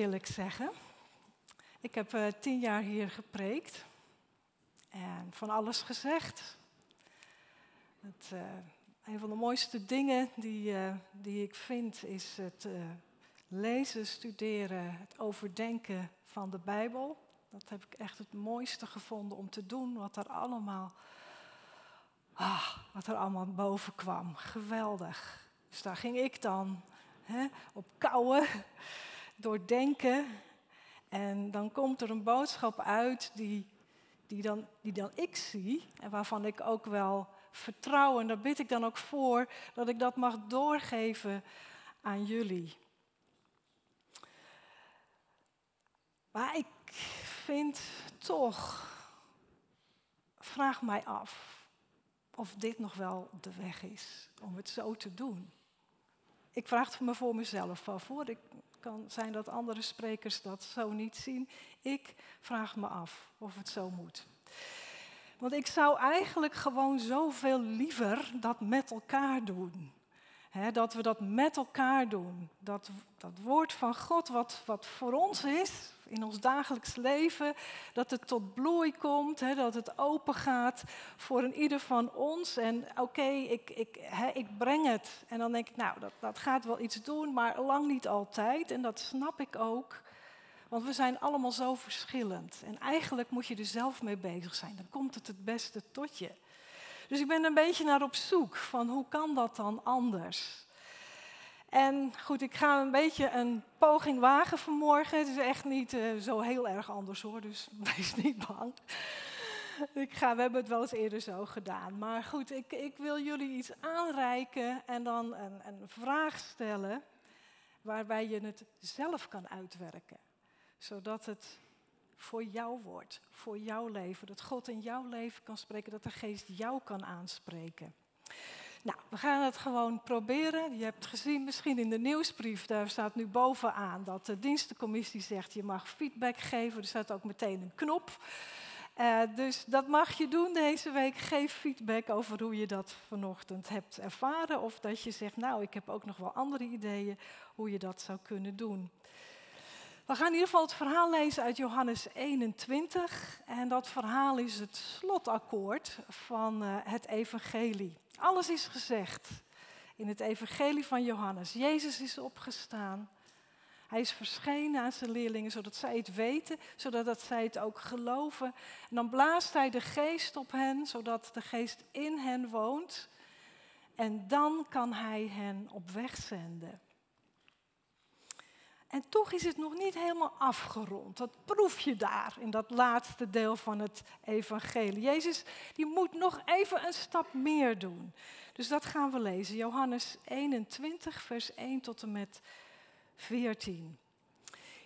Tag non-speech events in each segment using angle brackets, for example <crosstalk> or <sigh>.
eerlijk zeggen. Ik heb uh, tien jaar hier gepreekt en van alles gezegd. Het, uh, een van de mooiste dingen die, uh, die ik vind is het lezen, studeren, het overdenken van de Bijbel. Dat heb ik echt het mooiste gevonden om te doen, wat er allemaal, ah, wat er allemaal boven kwam. Geweldig. Dus daar ging ik dan hè, op kouwen doordenken. En dan komt er een boodschap uit die, die, dan, die dan ik zie en waarvan ik ook wel vertrouw. En daar bid ik dan ook voor dat ik dat mag doorgeven aan jullie. Maar ik vind toch, vraag mij af of dit nog wel de weg is om het zo te doen. Ik vraag het me voor mezelf af hoor. Ik kan zijn dat andere sprekers dat zo niet zien. Ik vraag me af of het zo moet. Want ik zou eigenlijk gewoon zoveel liever dat met elkaar doen. Dat we dat met elkaar doen. Dat, dat woord van God, wat, wat voor ons is, in ons dagelijks leven, dat het tot bloei komt, dat het open gaat voor een ieder van ons. En oké, ik, ik, ik breng het. En dan denk ik, nou, dat, dat gaat wel iets doen, maar lang niet altijd. En dat snap ik ook. Want we zijn allemaal zo verschillend. En eigenlijk moet je er zelf mee bezig zijn. Dan komt het het beste tot je. Dus ik ben een beetje naar op zoek van hoe kan dat dan anders? En goed, ik ga een beetje een poging wagen vanmorgen. Het is echt niet uh, zo heel erg anders hoor, dus <laughs> wees niet bang. Ik ga, we hebben het wel eens eerder zo gedaan. Maar goed, ik, ik wil jullie iets aanreiken en dan een, een vraag stellen waarbij je het zelf kan uitwerken. Zodat het voor jou wordt, voor jouw leven. Dat God in jouw leven kan spreken, dat de geest jou kan aanspreken. Nou, we gaan het gewoon proberen. Je hebt gezien misschien in de nieuwsbrief, daar staat nu bovenaan dat de dienstencommissie zegt je mag feedback geven. Er staat ook meteen een knop. Uh, dus dat mag je doen deze week. Geef feedback over hoe je dat vanochtend hebt ervaren. Of dat je zegt, nou, ik heb ook nog wel andere ideeën hoe je dat zou kunnen doen. We gaan in ieder geval het verhaal lezen uit Johannes 21. En dat verhaal is het slotakkoord van uh, het evangelie. Alles is gezegd in het evangelie van Johannes. Jezus is opgestaan. Hij is verschenen aan zijn leerlingen, zodat zij het weten, zodat dat zij het ook geloven. En dan blaast hij de geest op hen, zodat de geest in hen woont. En dan kan hij hen op weg zenden. En toch is het nog niet helemaal afgerond. Dat proef je daar in dat laatste deel van het evangelie. Jezus die moet nog even een stap meer doen. Dus dat gaan we lezen. Johannes 21, vers 1 tot en met 14.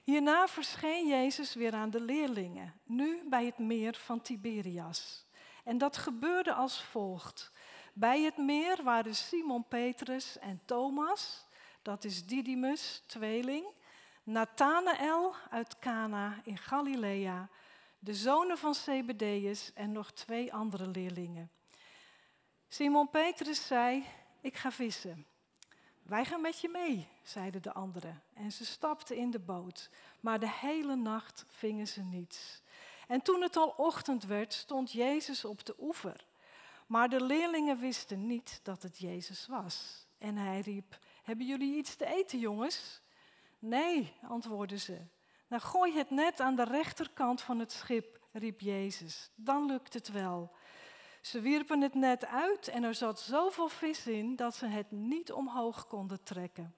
Hierna verscheen Jezus weer aan de leerlingen, nu bij het meer van Tiberias. En dat gebeurde als volgt. Bij het meer waren Simon Petrus en Thomas, dat is Didymus, tweeling, Nathanael uit Cana in Galilea, de zonen van Zebedeus en nog twee andere leerlingen. Simon Petrus zei, ik ga vissen. Wij gaan met je mee, zeiden de anderen. En ze stapten in de boot, maar de hele nacht vingen ze niets. En toen het al ochtend werd, stond Jezus op de oever. Maar de leerlingen wisten niet dat het Jezus was. En hij riep, hebben jullie iets te eten, jongens? Nee, antwoordden ze. Nou, gooi het net aan de rechterkant van het schip, riep Jezus. Dan lukt het wel. Ze wierpen het net uit en er zat zoveel vis in dat ze het niet omhoog konden trekken.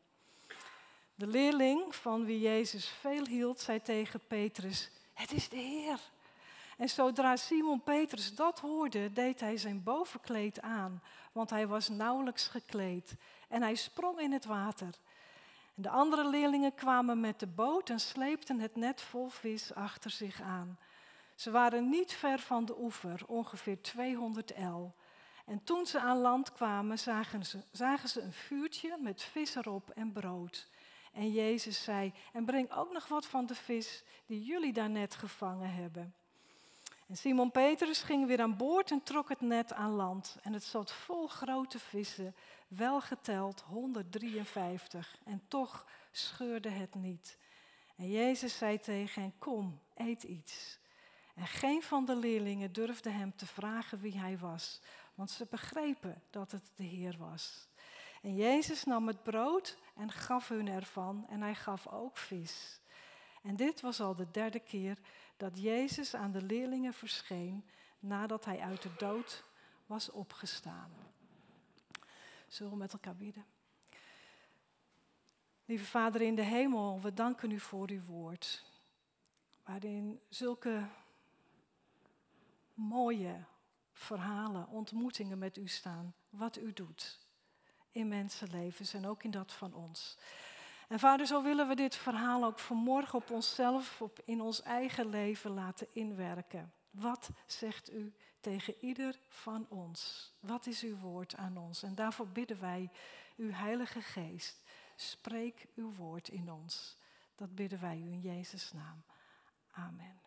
De leerling van wie Jezus veel hield, zei tegen Petrus: Het is de Heer. En zodra Simon Petrus dat hoorde, deed hij zijn bovenkleed aan, want hij was nauwelijks gekleed. En hij sprong in het water. En de andere leerlingen kwamen met de boot en sleepten het net vol vis achter zich aan. Ze waren niet ver van de oever, ongeveer 200 el. En toen ze aan land kwamen, zagen ze, zagen ze een vuurtje met vis erop en brood. En Jezus zei: En breng ook nog wat van de vis die jullie daarnet gevangen hebben. En Simon Petrus ging weer aan boord en trok het net aan land. En het zat vol grote vissen, wel geteld 153. En toch scheurde het niet. En Jezus zei tegen hen, kom, eet iets. En geen van de leerlingen durfde hem te vragen wie hij was, want ze begrepen dat het de Heer was. En Jezus nam het brood en gaf hun ervan en hij gaf ook vis. En dit was al de derde keer dat Jezus aan de leerlingen verscheen nadat hij uit de dood was opgestaan. Zullen we met elkaar bidden? Lieve Vader in de hemel, we danken u voor uw woord, waarin zulke mooie verhalen, ontmoetingen met u staan, wat u doet in mensenlevens en ook in dat van ons. En vader, zo willen we dit verhaal ook vanmorgen op onszelf, op in ons eigen leven laten inwerken. Wat zegt u tegen ieder van ons? Wat is uw woord aan ons? En daarvoor bidden wij uw Heilige Geest. Spreek uw woord in ons. Dat bidden wij u in Jezus' naam. Amen.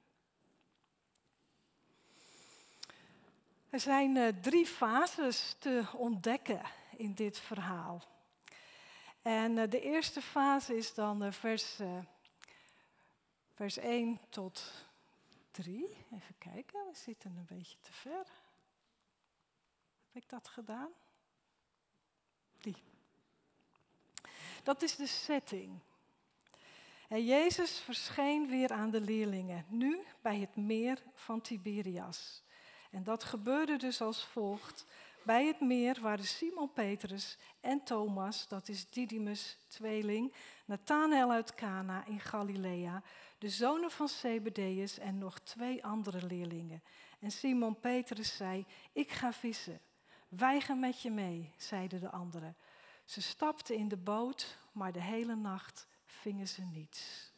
Er zijn uh, drie fases te ontdekken in dit verhaal. En uh, de eerste fase is dan uh, vers, vers 1 tot 3. Even kijken, we zitten een beetje te ver. Heb ik dat gedaan? Die. Dat is de setting. En Jezus verscheen weer aan de leerlingen, nu bij het meer van Tiberias. En dat gebeurde dus als volgt. Bij het meer waren Simon Petrus en Thomas, dat is Didymus, tweeling, Nathanael uit Cana in Galilea, de zonen van Zebedeus en nog twee andere leerlingen. En Simon Petrus zei, ik ga vissen. Wij gaan met je mee, zeiden de anderen. Ze stapten in de boot, maar de hele nacht vingen ze niets.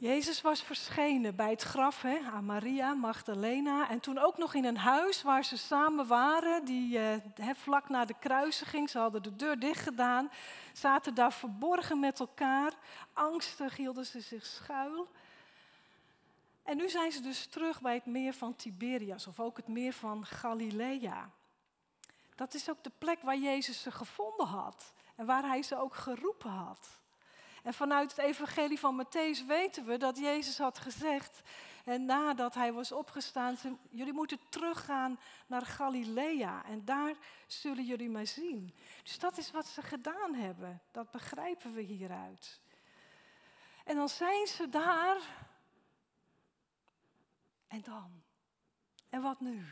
Jezus was verschenen bij het graf hè, aan Maria Magdalena en toen ook nog in een huis waar ze samen waren, die eh, vlak na de kruisiging, ze hadden de deur dicht gedaan, zaten daar verborgen met elkaar, angstig hielden ze zich schuil. En nu zijn ze dus terug bij het meer van Tiberias of ook het meer van Galilea. Dat is ook de plek waar Jezus ze gevonden had en waar hij ze ook geroepen had. En vanuit het evangelie van Matthäus weten we dat Jezus had gezegd, en nadat hij was opgestaan, jullie moeten teruggaan naar Galilea en daar zullen jullie mij zien. Dus dat is wat ze gedaan hebben, dat begrijpen we hieruit. En dan zijn ze daar. En dan? En wat nu?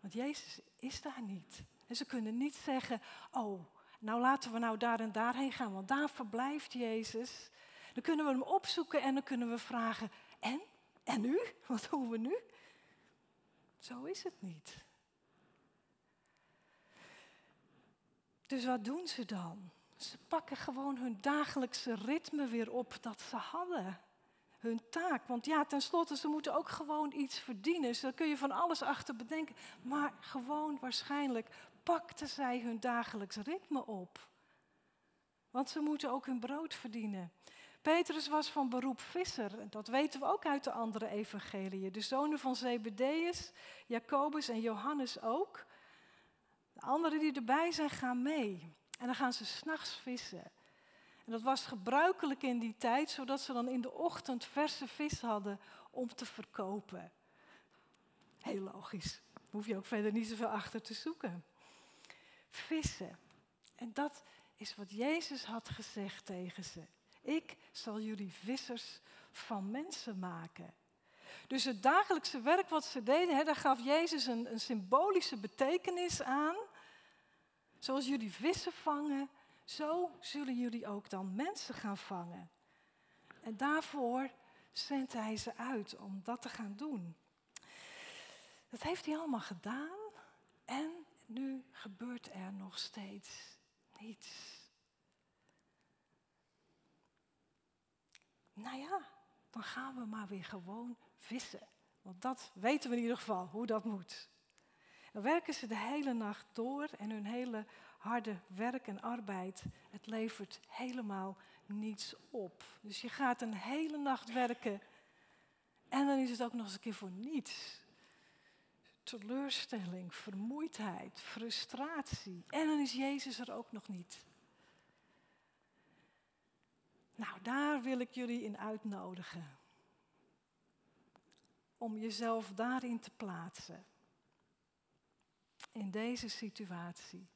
Want Jezus is daar niet. En ze kunnen niet zeggen, oh, nou laten we nou daar en daarheen gaan, want daar verblijft Jezus. Dan kunnen we hem opzoeken en dan kunnen we vragen, en? En nu? <laughs> Wat doen we nu? Zo is het niet. Dus wat doen ze dan? Ze pakken gewoon hun dagelijkse ritme weer op dat ze hadden. Hun taak. Want ja, tenslotte, ze moeten ook gewoon iets verdienen. Dus daar kun je van alles achter bedenken. Maar gewoon waarschijnlijk pakten zij hun dagelijks ritme op. Want ze moeten ook hun brood verdienen. Petrus was van beroep visser. Dat weten we ook uit de andere evangeliën. De zonen van Zebedeus, Jacobus en Johannes ook. De anderen die erbij zijn, gaan mee. En dan gaan ze s'nachts vissen. En dat was gebruikelijk in die tijd, zodat ze dan in de ochtend verse vis hadden om te verkopen. Heel logisch. Hoef je ook verder niet zoveel achter te zoeken vissen. En dat is wat Jezus had gezegd tegen ze. Ik zal jullie vissers van mensen maken. Dus het dagelijkse werk wat ze deden, hè, daar gaf Jezus een, een symbolische betekenis aan. Zoals jullie vissen vangen, zo zullen jullie ook dan mensen gaan vangen. En daarvoor zendt hij ze uit om dat te gaan doen. Dat heeft hij allemaal gedaan. En nu gebeurt er nog steeds niets. Nou ja, dan gaan we maar weer gewoon vissen. Want dat weten we in ieder geval, hoe dat moet. Dan werken ze de hele nacht door en hun hele harde werk en arbeid, het levert helemaal niets op. Dus je gaat een hele nacht werken en dan is het ook nog eens een keer voor niets teleurstelling, vermoeidheid, frustratie. En dan is Jezus er ook nog niet. Nou, daar wil ik jullie in uitnodigen. Om jezelf daarin te plaatsen. In deze situatie.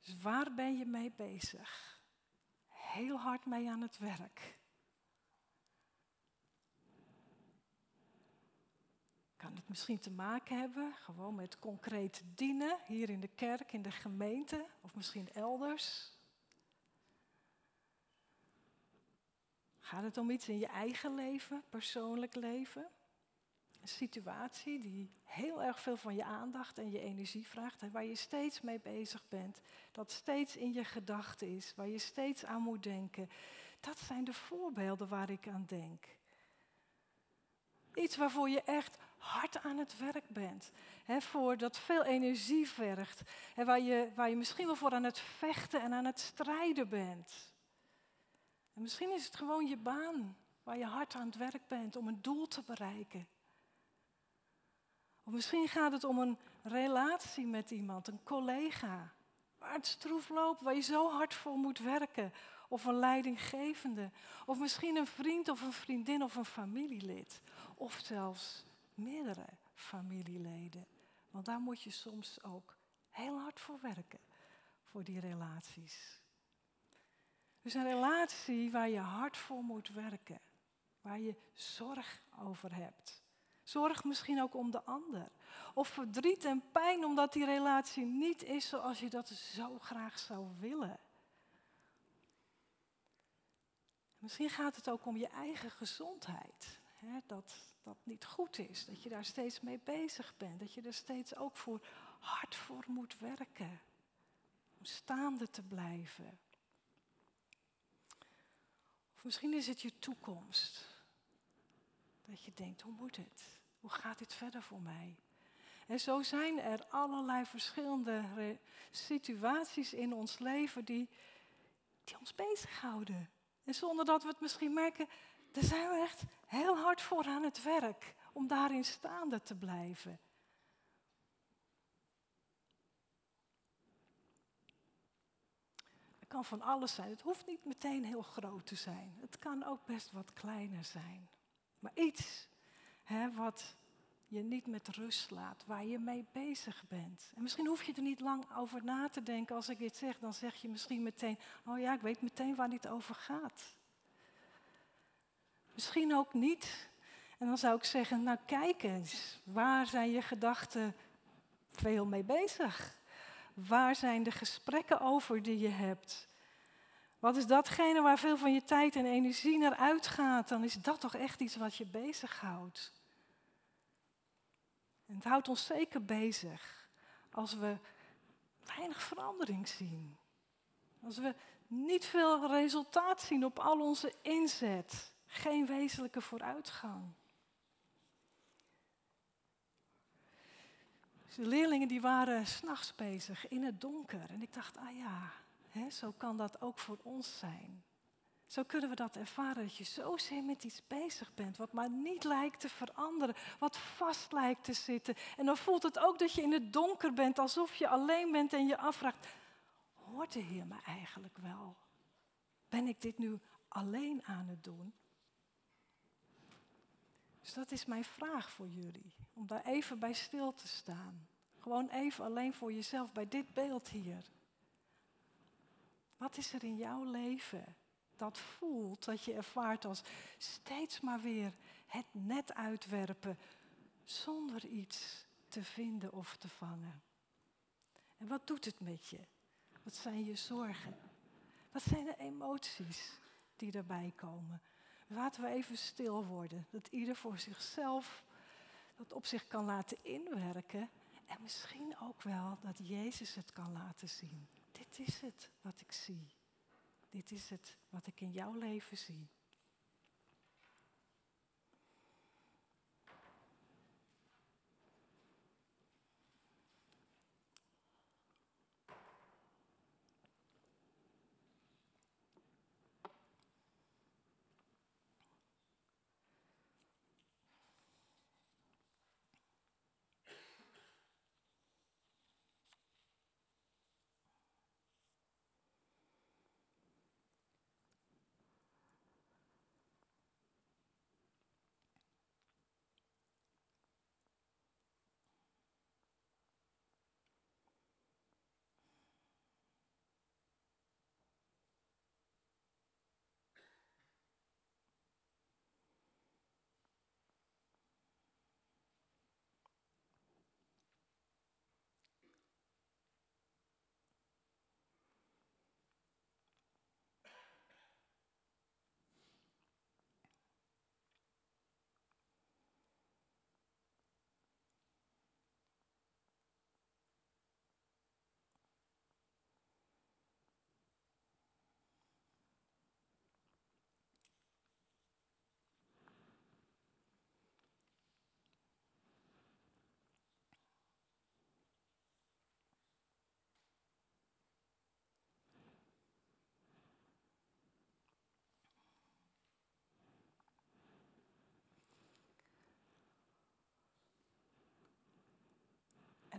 Dus waar ben je mee bezig? Heel hard mee aan het werk. Kan het misschien te maken hebben gewoon met concreet dienen hier in de kerk, in de gemeente of misschien elders? Gaat het om iets in je eigen leven, persoonlijk leven? Een situatie die heel erg veel van je aandacht en je energie vraagt en waar je steeds mee bezig bent, dat steeds in je gedachten is, waar je steeds aan moet denken. Dat zijn de voorbeelden waar ik aan denk. Iets waarvoor je echt hard aan het werk bent. He, voor dat veel energie vergt. He, waar, je, waar je misschien wel voor aan het vechten en aan het strijden bent. En misschien is het gewoon je baan waar je hard aan het werk bent om een doel te bereiken. Of misschien gaat het om een relatie met iemand, een collega, waar het stroef loopt, waar je zo hard voor moet werken. Of een leidinggevende. Of misschien een vriend of een vriendin of een familielid. Of zelfs meerdere familieleden. Want daar moet je soms ook heel hard voor werken, voor die relaties. Dus een relatie waar je hard voor moet werken, waar je zorg over hebt. Zorg misschien ook om de ander. Of verdriet en pijn omdat die relatie niet is zoals je dat zo graag zou willen. Misschien gaat het ook om je eigen gezondheid. Dat, dat niet goed is. Dat je daar steeds mee bezig bent. Dat je er steeds ook voor hard voor moet werken. Om staande te blijven. Of misschien is het je toekomst. Dat je denkt, hoe moet het? Hoe gaat dit verder voor mij? En zo zijn er allerlei verschillende situaties in ons leven die, die ons bezighouden. En zonder dat we het misschien merken, daar zijn we echt heel hard voor aan het werk om daarin staande te blijven. Het kan van alles zijn. Het hoeft niet meteen heel groot te zijn. Het kan ook best wat kleiner zijn. Maar iets hè, wat je niet met rust laat, waar je mee bezig bent. En misschien hoef je er niet lang over na te denken. Als ik dit zeg, dan zeg je misschien meteen: Oh ja, ik weet meteen waar dit over gaat. Misschien ook niet. En dan zou ik zeggen, nou kijk eens, waar zijn je gedachten veel mee bezig? Waar zijn de gesprekken over die je hebt? Wat is datgene waar veel van je tijd en energie naar uitgaat? Dan is dat toch echt iets wat je bezighoudt. En het houdt ons zeker bezig als we weinig verandering zien. Als we niet veel resultaat zien op al onze inzet geen wezenlijke vooruitgang. de leerlingen die waren s'nachts bezig in het donker. En ik dacht, ah ja, hè, zo kan dat ook voor ons zijn. Zo kunnen we dat ervaren, dat je zozeer met iets bezig bent, wat maar niet lijkt te veranderen, wat vast lijkt te zitten. En dan voelt het ook dat je in het donker bent, alsof je alleen bent en je afvraagt, hoort de Heer me eigenlijk wel? Ben ik dit nu alleen aan het doen? Dus dat is mijn vraag voor jullie. Om daar even bij stil te staan. Gewoon even alleen voor jezelf bij dit beeld hier. Wat is er in jouw leven dat voelt, dat je ervaart als steeds maar weer het net uitwerpen zonder iets te vinden of te vangen? En wat doet het met je? Wat zijn je zorgen? Wat zijn de emoties die erbij komen? Laten we even stil worden. Dat ieder voor zichzelf dat op zich kan laten inwerken. En misschien ook wel dat Jezus het kan laten zien. Dit is het wat ik zie. Dit is het wat ik in jouw leven zie.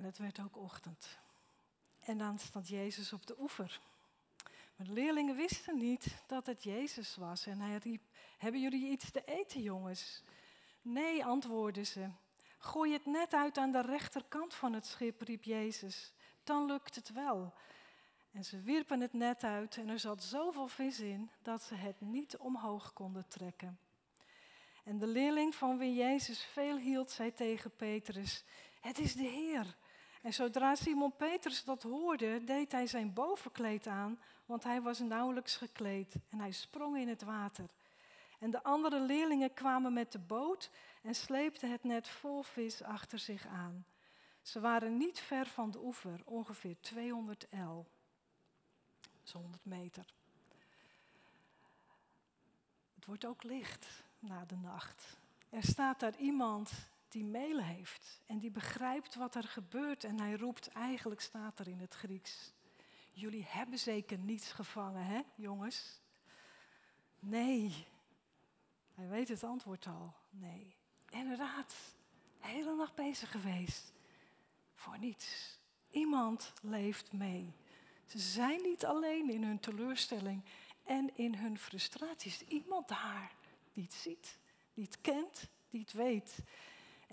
Het werd ook ochtend. En dan stond Jezus op de oever. Maar de leerlingen wisten niet dat het Jezus was. En hij riep, hebben jullie iets te eten, jongens? Nee, antwoordden ze. Gooi het net uit aan de rechterkant van het schip, riep Jezus. Dan lukt het wel. En ze wierpen het net uit en er zat zoveel vis in dat ze het niet omhoog konden trekken. En de leerling van wie Jezus veel hield, zei tegen Petrus: Het is de Heer. En zodra Simon Petrus dat hoorde, deed hij zijn bovenkleed aan, want hij was nauwelijks gekleed. En hij sprong in het water. En de andere leerlingen kwamen met de boot en sleepten het net vol vis achter zich aan. Ze waren niet ver van de oever, ongeveer 200 el. 100 meter. Het wordt ook licht na de nacht. Er staat daar iemand die mail heeft en die begrijpt wat er gebeurt en hij roept, eigenlijk staat er in het Grieks, jullie hebben zeker niets gevangen, hè jongens? Nee. Hij weet het antwoord al. Nee. Inderdaad, de hele nacht bezig geweest. Voor niets. Iemand leeft mee. Ze zijn niet alleen in hun teleurstelling en in hun frustraties. Iemand daar die het ziet, die het kent, die het weet.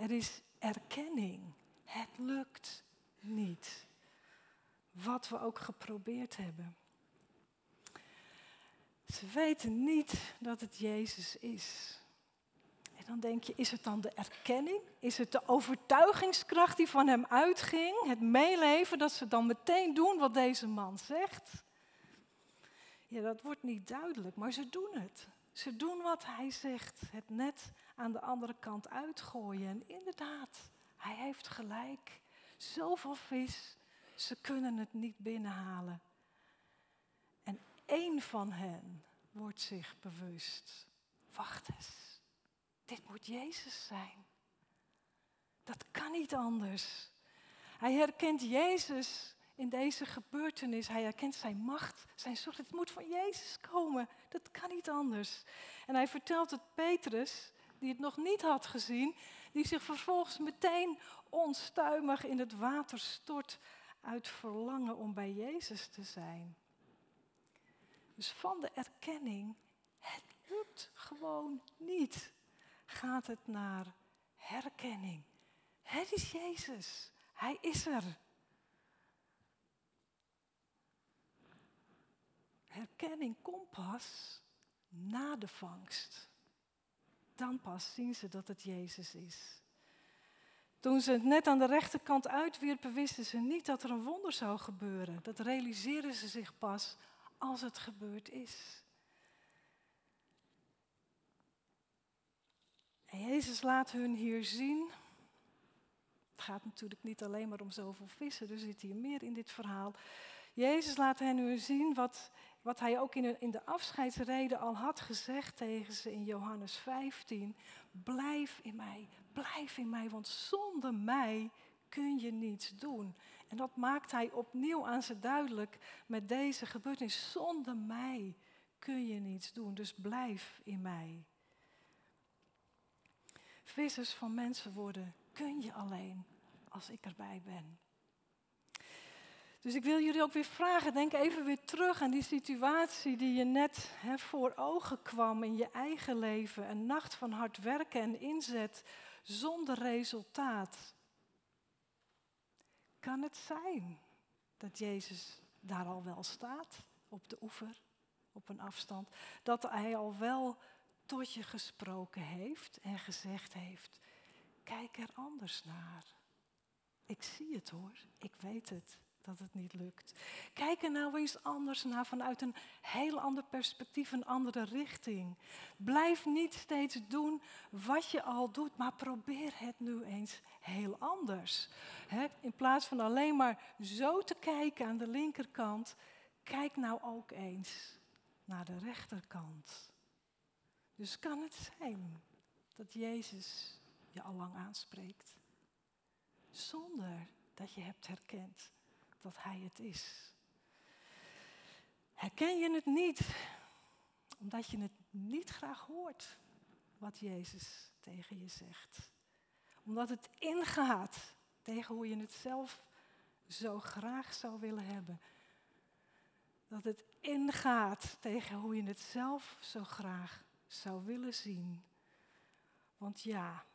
Er is erkenning. Het lukt niet. Wat we ook geprobeerd hebben. Ze weten niet dat het Jezus is. En dan denk je, is het dan de erkenning? Is het de overtuigingskracht die van hem uitging? Het meeleven dat ze dan meteen doen wat deze man zegt? Ja, dat wordt niet duidelijk, maar ze doen het. Ze doen wat hij zegt. Het net aan de andere kant uitgooien. En inderdaad, hij heeft gelijk. Zoveel vis, ze kunnen het niet binnenhalen. En één van hen wordt zich bewust. Wacht eens. Dit moet Jezus zijn. Dat kan niet anders. Hij herkent Jezus in deze gebeurtenis. Hij herkent zijn macht, zijn zorg. Het moet van Jezus komen. Dat kan niet anders. En hij vertelt het Petrus, die het nog niet had gezien, die zich vervolgens meteen onstuimig in het water stort uit verlangen om bij Jezus te zijn. Dus van de erkenning, het lukt gewoon niet gaat het naar herkenning. Het is Jezus. Hij is er. Herkenning komt pas na de vangst. Dan pas zien ze dat het Jezus is. Toen ze het net aan de rechterkant uitwierpen, wisten ze niet dat er een wonder zou gebeuren. Dat realiseren ze zich pas als het gebeurd is. En Jezus laat hun hier zien. Het gaat natuurlijk niet alleen maar om zoveel vissen, er zit hier meer in dit verhaal. Jezus laat hen nu zien wat, wat hij ook in de, afscheidsreden al had gezegd tegen ze in Johannes 15. Blijf in mij, blijf in mij, want zonder mij kun je niets doen. En dat maakt hij opnieuw aan ze duidelijk met deze gebeurtenis. Zonder mij kun je niets doen, dus blijf in mij vissers van mensen worden kun je alleen als ik erbij ben. Dus ik wil jullie ook weer vragen, denk even weer terug aan die situatie die je net hè, voor ogen kwam in je eigen leven. Een nacht van hard werken en inzet zonder resultaat. Kan het zijn dat Jezus daar al wel staat, op de oever, op een afstand? Dat hij al wel tot je gesproken heeft en gezegd heeft, kijk er anders naar. Ik zie het hoor, ik weet het dat het niet lukt. Kijk er nou eens anders naar vanuit een heel ander perspectief, een andere richting. Blijf niet steeds doen wat je al doet, maar probeer het nu eens heel anders. in plaats van alleen maar zo te kijken aan de linkerkant, kijk nou ook eens naar de rechterkant. Dus kan het zijn dat Jezus je al lang aanspreekt, zonder dat je hebt herkend dat Hij het is. Herken je het niet, omdat je het niet graag hoort wat Jezus tegen je zegt. Omdat het ingaat tegen hoe je het zelf zo graag zou willen hebben. Dat het ingaat tegen hoe je het zelf zo graag zou willen zien. Want ja,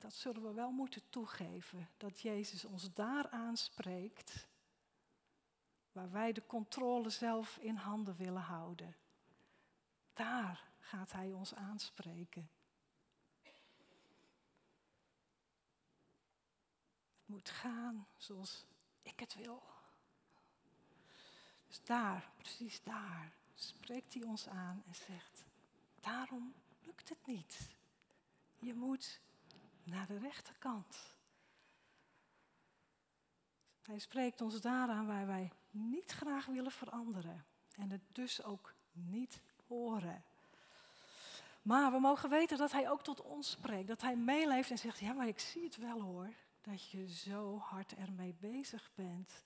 dat zullen we wel moeten toegeven, dat Jezus ons daar aanspreekt waar wij de controle zelf in handen willen houden. Daar gaat Hij ons aanspreken. Het moet gaan zoals ik het wil. Dus daar, precies daar, spreekt Hij ons aan en zegt, daarom lukt het niet. Je moet naar de rechterkant. Hij spreekt ons daaraan waar wij niet graag willen veranderen en het dus ook niet horen. Maar we mogen weten dat Hij ook tot ons spreekt, dat Hij meeleeft en zegt, ja maar ik zie het wel hoor, dat je zo hard ermee bezig bent.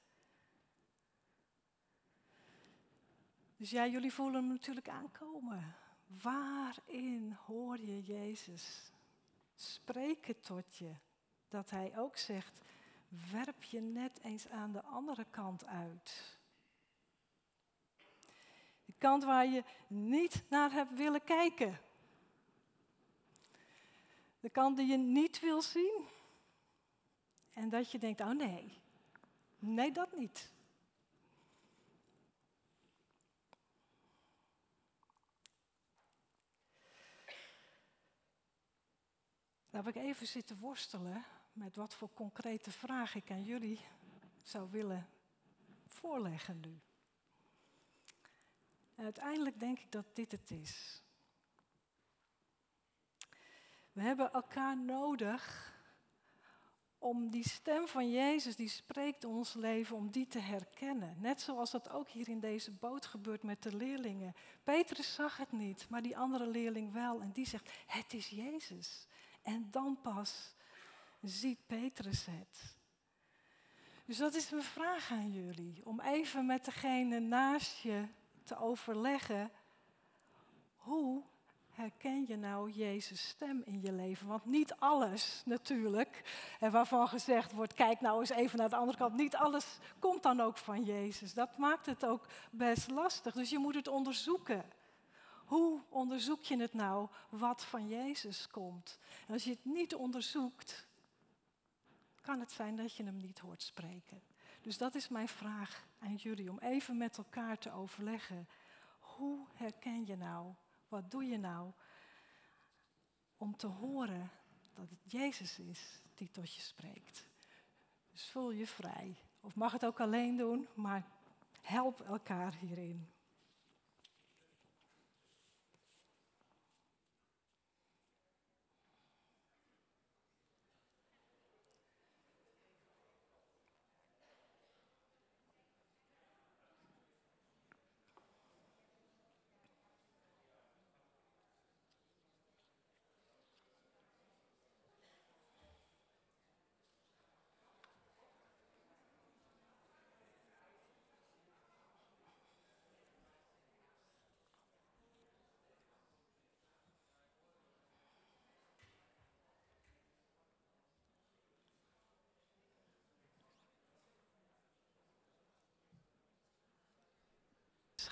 Dus ja, jullie voelen hem natuurlijk aankomen. Waarin hoor je Jezus? Spreek het tot je. Dat Hij ook zegt, werp je net eens aan de andere kant uit. De kant waar je niet naar hebt willen kijken. De kant die je niet wil zien. En dat je denkt, oh nee, nee dat niet. Nou heb ik even zitten worstelen met wat voor concrete vraag ik aan jullie zou willen voorleggen nu. Uiteindelijk denk ik dat dit het is. We hebben elkaar nodig om die stem van Jezus die spreekt ons leven, om die te herkennen. Net zoals dat ook hier in deze boot gebeurt met de leerlingen. Petrus zag het niet, maar die andere leerling wel. En die zegt, het is Jezus. En dan pas ziet Petrus het. Dus dat is mijn vraag aan jullie. Om even met degene naast je te overleggen. Hoe herken je nou Jezus' stem in je leven? Want niet alles natuurlijk, en waarvan gezegd wordt, kijk nou eens even naar de andere kant, niet alles komt dan ook van Jezus. Dat maakt het ook best lastig, dus je moet het onderzoeken. Hoe onderzoek je het nou wat van Jezus komt? En als je het niet onderzoekt, kan het zijn dat je hem niet hoort spreken. Dus dat is mijn vraag aan jullie, om even met elkaar te overleggen. Hoe herken je nou, wat doe je nou om te horen dat het Jezus is die tot je spreekt? Dus voel je vrij. Of mag het ook alleen doen, maar help elkaar hierin.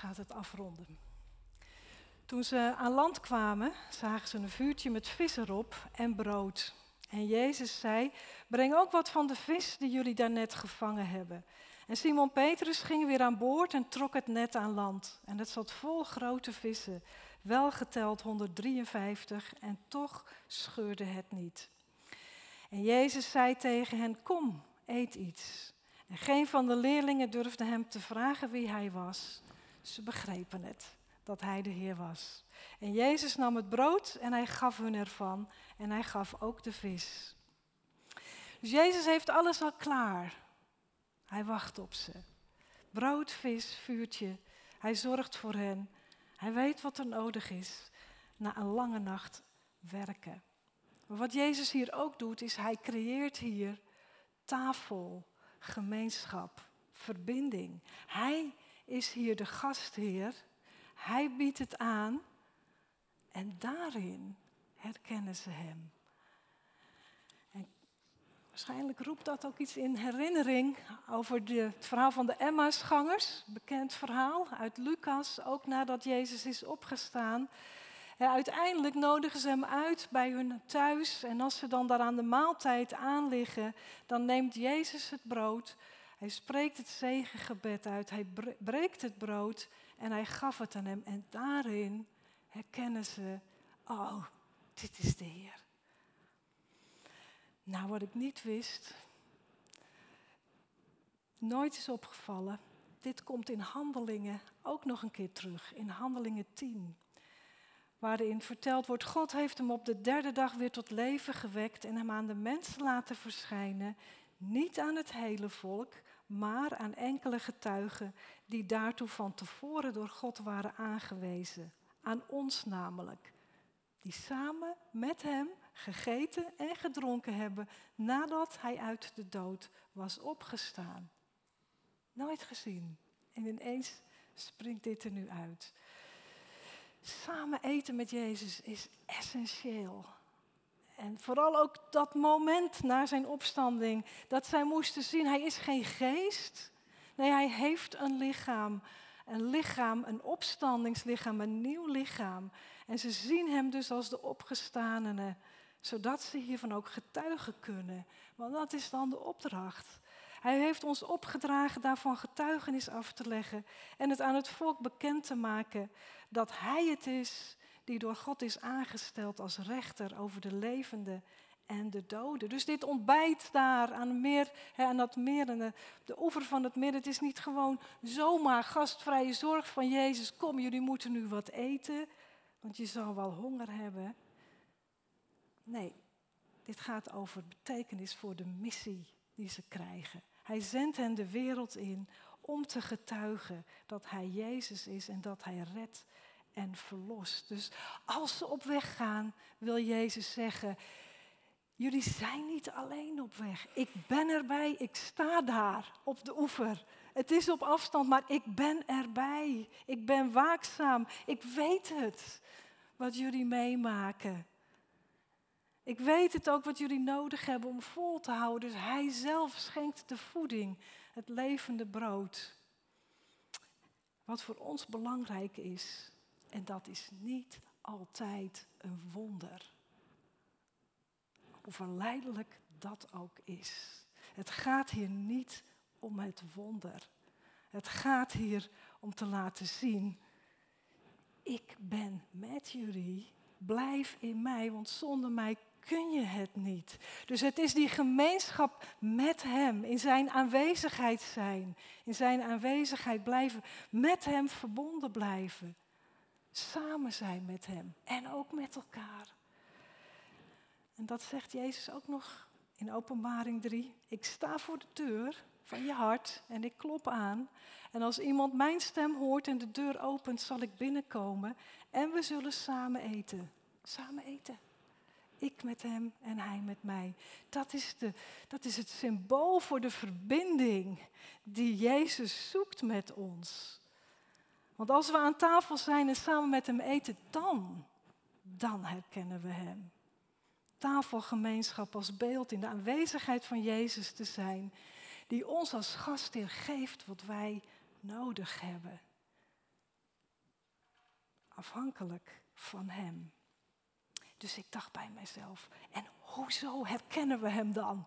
Gaat het afronden. Toen ze aan land kwamen, zagen ze een vuurtje met vis erop en brood. En Jezus zei: Breng ook wat van de vis die jullie daarnet gevangen hebben. En Simon Petrus ging weer aan boord en trok het net aan land. En het zat vol grote vissen, wel geteld 153, en toch scheurde het niet. En Jezus zei tegen hen: Kom, eet iets. En geen van de leerlingen durfde hem te vragen wie hij was. Ze begrepen het, dat hij de Heer was. En Jezus nam het brood en hij gaf hun ervan. En hij gaf ook de vis. Dus Jezus heeft alles al klaar. Hij wacht op ze. Brood, vis, vuurtje. Hij zorgt voor hen. Hij weet wat er nodig is na een lange nacht werken. Maar wat Jezus hier ook doet, is hij creëert hier tafel, gemeenschap, verbinding. Hij is hier de gastheer. Hij biedt het aan en daarin herkennen ze hem. En Waarschijnlijk roept dat ook iets in herinnering over de, het verhaal van de Emmausgangers. Bekend verhaal uit Lucas, ook nadat Jezus is opgestaan. uiteindelijk nodigen ze hem uit bij hun thuis. En als ze dan daar aan de maaltijd aanliggen, dan neemt Jezus het brood. Hij spreekt het zegengebed uit. Hij breekt het brood en hij gaf het aan hem. En daarin herkennen ze, oh, dit is de Heer. Nou, wat ik niet wist, nooit is opgevallen, dit komt in Handelingen ook nog een keer terug, in Handelingen 10. Waarin verteld wordt, God heeft hem op de derde dag weer tot leven gewekt en hem aan de mensen laten verschijnen. Niet aan het hele volk, maar aan enkele getuigen die daartoe van tevoren door God waren aangewezen. Aan ons namelijk, die samen met hem gegeten en gedronken hebben nadat hij uit de dood was opgestaan. Nooit gezien. En ineens springt dit er nu uit. Samen eten met Jezus is essentieel. En vooral ook dat moment na zijn opstanding, dat zij moesten zien, hij is geen geest. Nee, hij heeft een lichaam. Een lichaam, een opstandingslichaam, een nieuw lichaam. En ze zien hem dus als de opgestanene zodat ze hiervan ook getuigen kunnen. Want dat is dan de opdracht. Hij heeft ons opgedragen daarvan getuigenis af te leggen en het aan het volk bekend te maken dat Hij het is die door God is aangesteld als rechter over de levenden en de doden. Dus dit ontbijt daar aan, meer, hè, aan dat meer, de, de oever van het meer. Het is niet gewoon zomaar gastvrije zorg van Jezus. Kom, jullie moeten nu wat eten, want je zal wel honger hebben. Nee, dit gaat over betekenis voor de missie die ze krijgen. Hij zendt hen de wereld in om te getuigen dat Hij Jezus is en dat Hij redt en verlost. Dus als ze op weg gaan, wil Jezus zeggen, jullie zijn niet alleen op weg. Ik ben erbij, ik sta daar op de oever. Het is op afstand, maar ik ben erbij. Ik ben waakzaam. Ik weet het, wat jullie meemaken. Ik weet het ook wat jullie nodig hebben om vol te houden. Dus Hij zelf schenkt de voeding, het levende brood. Wat voor ons belangrijk is, en dat is niet altijd een wonder. Hoe verleidelijk dat ook is. Het gaat hier niet om het wonder. Het gaat hier om te laten zien, ik ben met jullie, blijf in mij, want zonder mij kun je het niet. Dus het is die gemeenschap met Hem, in Zijn aanwezigheid zijn, in Zijn aanwezigheid blijven, met Hem verbonden blijven, samen zijn met Hem en ook met elkaar. En dat zegt Jezus ook nog in Openbaring 3. Ik sta voor de deur van je hart en ik klop aan. En als iemand mijn stem hoort en de deur opent, zal ik binnenkomen en we zullen samen eten. Samen eten. Ik met hem en hij met mij. Dat is, de, dat is het symbool voor de verbinding die Jezus zoekt met ons. Want als we aan tafel zijn en samen met hem eten, dan, dan herkennen we hem. Tafelgemeenschap als beeld in de aanwezigheid van Jezus te zijn, die ons als gastheer geeft wat wij nodig hebben. Afhankelijk van Hem. Dus ik dacht bij mezelf, en hoezo herkennen we Hem dan?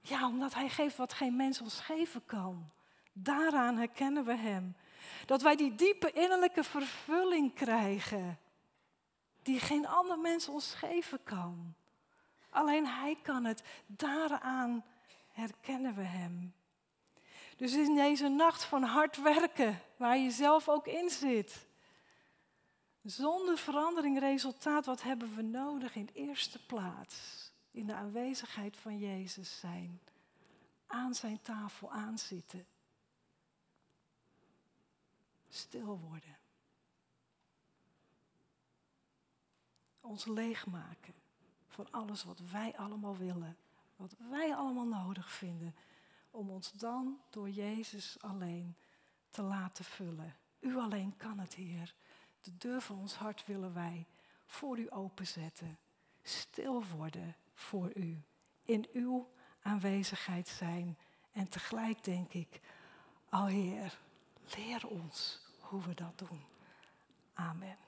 Ja, omdat Hij geeft wat geen mens ons geven kan. Daaraan herkennen we Hem. Dat wij die diepe innerlijke vervulling krijgen, die geen ander mens ons geven kan. Alleen Hij kan het. Daaraan herkennen we Hem. Dus in deze nacht van hard werken, waar je zelf ook in zit, zonder verandering resultaat, wat hebben we nodig in eerste plaats? In de aanwezigheid van Jezus zijn. Aan zijn tafel aanzitten. Stil worden. Ons leegmaken van alles wat wij allemaal willen. Wat wij allemaal nodig vinden. Om ons dan door Jezus alleen te laten vullen. U alleen kan het, Heer. De deur van ons hart willen wij voor u openzetten. Stil worden voor u. In uw aanwezigheid zijn. En tegelijk denk ik, oh Heer, leer ons hoe we dat doen. Amen.